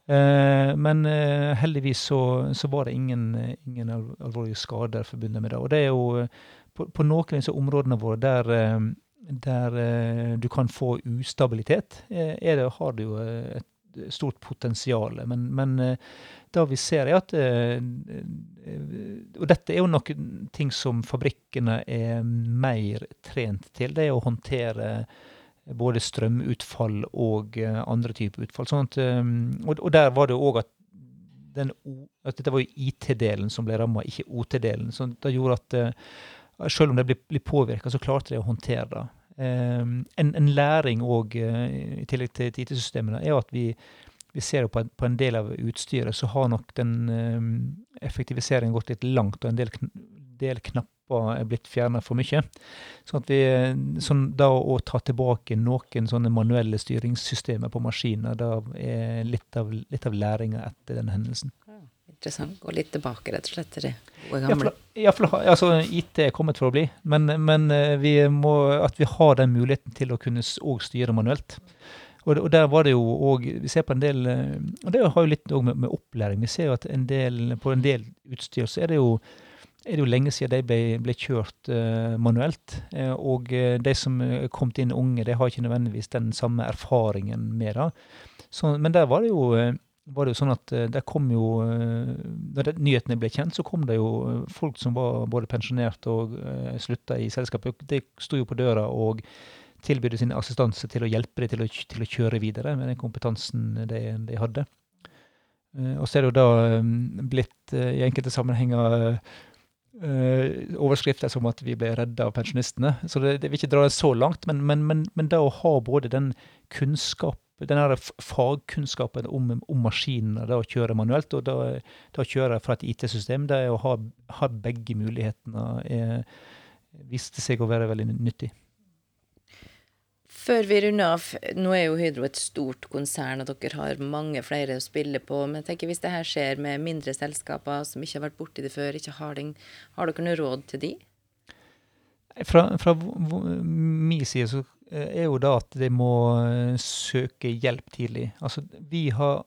Eh, men eh, heldigvis så, så, var det ingen, ingen alvorlige skader forbundet med det. Og det er jo på, på noen av disse områdene våre der der eh, du kan få ustabilitet, eh, er det, har du jo eh, et stort potensial. Men, men det vi ser, er at Og dette er jo noen ting som fabrikkene er mer trent til. Det er å håndtere både strømutfall og andre typer utfall. Sånn at, og, og, der var det òg at, at dette var jo IT-delen som ble ramma, ikke OT-delen. Så det gjorde at selv om ble, ble påvirka, så klarte de å håndtere det. Ehm, en, en, læring òg, eh, i tillegg til IT-systemene, er at vi, vi ser jo på på en, del av utstyret, så har nok den um, effektiviseringen gått litt langt, og en del, del knapper er blitt fjerna for mye. Sånn at vi, sånn da å ta tilbake noen sånne manuelle styringssystemer på maskiner, da er litt av, litt av læringa etter den hendelsen interessant. Gå litt tilbake, rett og slett, til det gode gamle. Ja, altså, IT er kommet for å bli, men, men eh, vi må, at vi har den muligheten til å kunne òg styre manuelt. Og, og, der var det jo òg Vi ser på en del eh, Og det har jo litt med, med, opplæring. Vi ser jo at en del, på en del utstyr så er det jo er det jo lenge siden de ble, ble kjørt uh, manuelt. Uh, og de som er kommet inn unge, de har ikke nødvendigvis den samme erfaringen med det. Så, men der var det jo var det jo sånn at eh, det kom jo eh, Da nyhetene ble kjent, så kom det jo eh, folk som var både pensjonert og uh, slutta i selskapet. De sto jo på døra og tilbød sin assistanse til å hjelpe dem til til å kjøre videre med den kompetansen de, de hadde. Uh, og så er det jo da blitt uh, i enkelte sammenhenger overskrifter som at vi ble redda av pensjonistene. Så det, det vil ikke dra det så langt, men, men, men, men da å ha både den kunnskap den fagkunnskapen om, om maskiner, det å kjøre manuelt og det, det å kjøre fra et IT-system, det å ha, ha begge mulighetene, er, viste seg å være veldig nyttig. Før vi runder av, nå er jo Hydro et stort konsern, og dere har mange flere å spille på. Men jeg tenker hvis det her skjer med mindre selskaper som ikke har vært borti det før, ikke har, den, har dere noe råd til de? Fra, fra min side så Eh, er jo da at de må eh, søke hjelp tidlig. Altså, vi har,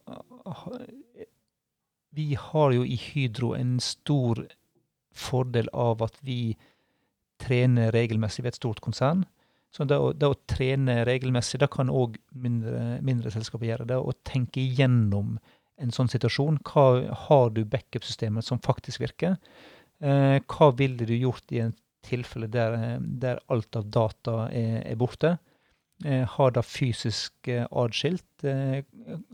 vi har jo i Hydro en stor fordel av at vi trener regelmessig ved et stort konsern. Så det å, det å trene regelmessig, det kan òg mindre, mindre selskaper gjøre. Det å tenke igjennom en sånn situasjon. Hva har du backup-systemet som faktisk virker? Eh, hva ville du gjort i en tilfelle der, der, alt av data er, er borte. Eh, har det fysisk eh, adskilt? Eh,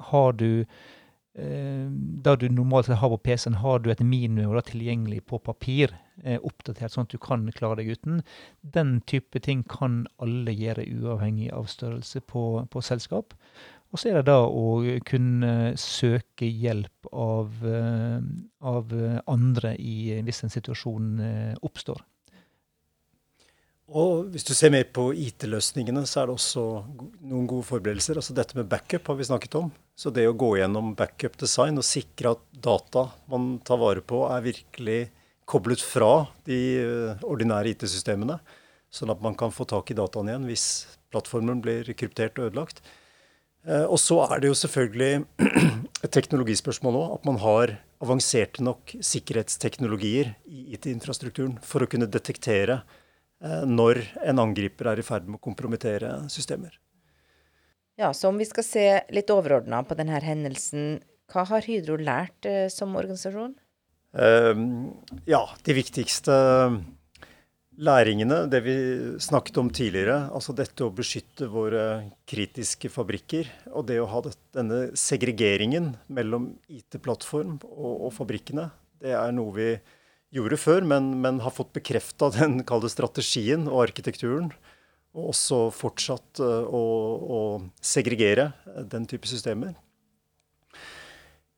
har du eh, det du normalt har på PC-en, har du et minimum tilgjengelig på papir, eh, oppdatert sånn at du kan klare deg uten. Den type ting kan alle gjøre uavhengig av størrelse på, på selskap. Og så er det da å kunne søke hjelp av, eh, av andre i, hvis en situasjon oppstår. Og hvis du ser mer på IT-løsningene, så er det også noen gode forberedelser. Altså dette med backup har vi snakket om. Så det å gå gjennom backup-design og sikre at data man tar vare på, er virkelig koblet fra de eh, ordinære IT-systemene, sånn at man kan få tak i dataen igjen hvis plattformen blir kryptert og ødelagt. Eh, og så er det jo selvfølgelig et teknologispørsmål òg. At man har avanserte nok sikkerhetsteknologier i IT-infrastrukturen for å kunne detektere når en angriper er i ferd med å kompromittere systemer. Ja, Så om vi skal se litt overordna på denne hendelsen, hva har Hydro lært eh, som organisasjon? Uh, ja, de viktigste læringene, det vi snakket om tidligere, altså dette å beskytte våre kritiske fabrikker, og det å ha denne segregeringen mellom IT-plattform og, og fabrikkene, det er noe vi gjorde før, men, men har fått bekrefta den kalde strategien og arkitekturen. Og også fortsatt uh, å, å, segregere den type systemer.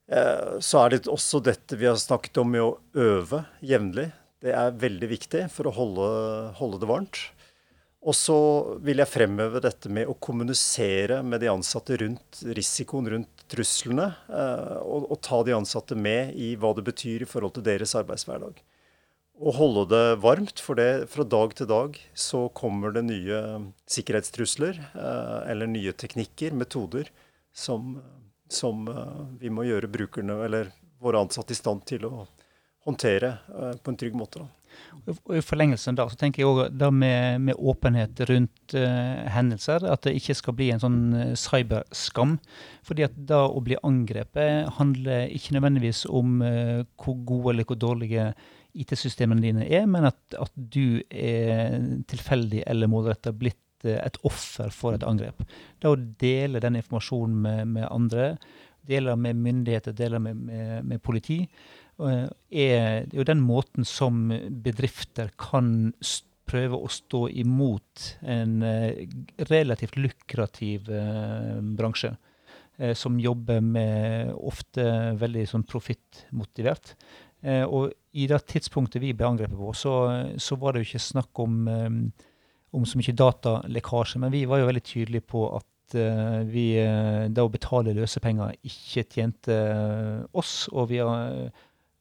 Uh, så er det også dette vi har snakket om med å øve jevnlig. Det er veldig viktig for å holde, holde det varmt. Og så vil jeg fremheve dette med å kommunisere med de ansatte rundt risikoen, rundt truslene. Eh, og, og, ta de ansatte med i hva det betyr i forhold til deres arbeidshverdag. Og holde det varmt, for det, fra dag til dag så kommer det nye sikkerhetstrusler eh, eller nye teknikker, metoder, som, som eh, vi må gjøre brukerne eller våre ansatte i stand til å håndtere på en trygg måte. Og I forlengelsen da, så tenker jeg òg det med, med, åpenhet rundt uh, hendelser. At det ikke skal bli en sånn cyberskam. Fordi at da å bli angrepet handler ikke nødvendigvis om uh, hvor gode eller hvor dårlige IT-systemene dine er, men at, at, du er tilfeldig eller målretta blitt et offer for et angrep. Da å dele den informasjonen med, med andre, dele med myndigheter, dele med, med, med politi, Eh, er jo den måten som bedrifter kan prøve å stå imot en eh, relativt lukrativ eh, bransje. Som jobber med ofte veldig sånn profittmotivert. Og i det tidspunktet vi ble angrepet på, så, så var det jo ikke snakk om, om så mye datalekkasje. Men vi var jo veldig tydelige på at vi det å betale løsepenger ikke tjente oss. Og vi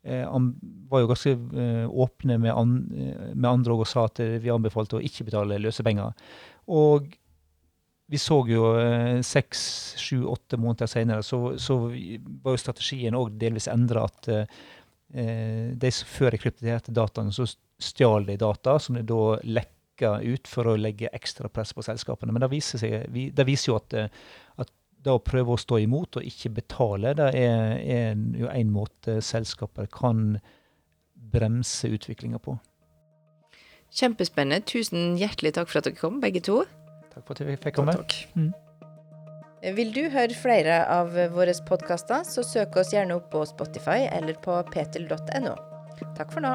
Eh, var jo ganske eh, åpne med, an, eh, med andre og sa at vi anbefalte å ikke betale løsepenger. Og vi så jo seks, sju, åtte måneder senere, så, så var jo strategien òg delvis endra. At eh, de som før de krypterte dataene, så stjal de data, som de da lekka ut for å legge ekstra press på selskapene. Men det viser, seg, det viser jo at, at det å prøve å stå imot og ikke betale, det er, er jo en måte selskaper kan bremse utviklinga på. Kjempespennende. Tusen hjertelig takk for at dere kom, begge to. Takk for at vi fikk komme. Takk, takk. Mm. Vil du høre flere av våre podkaster, så søk oss gjerne opp på Spotify eller på petil.no. Takk for nå.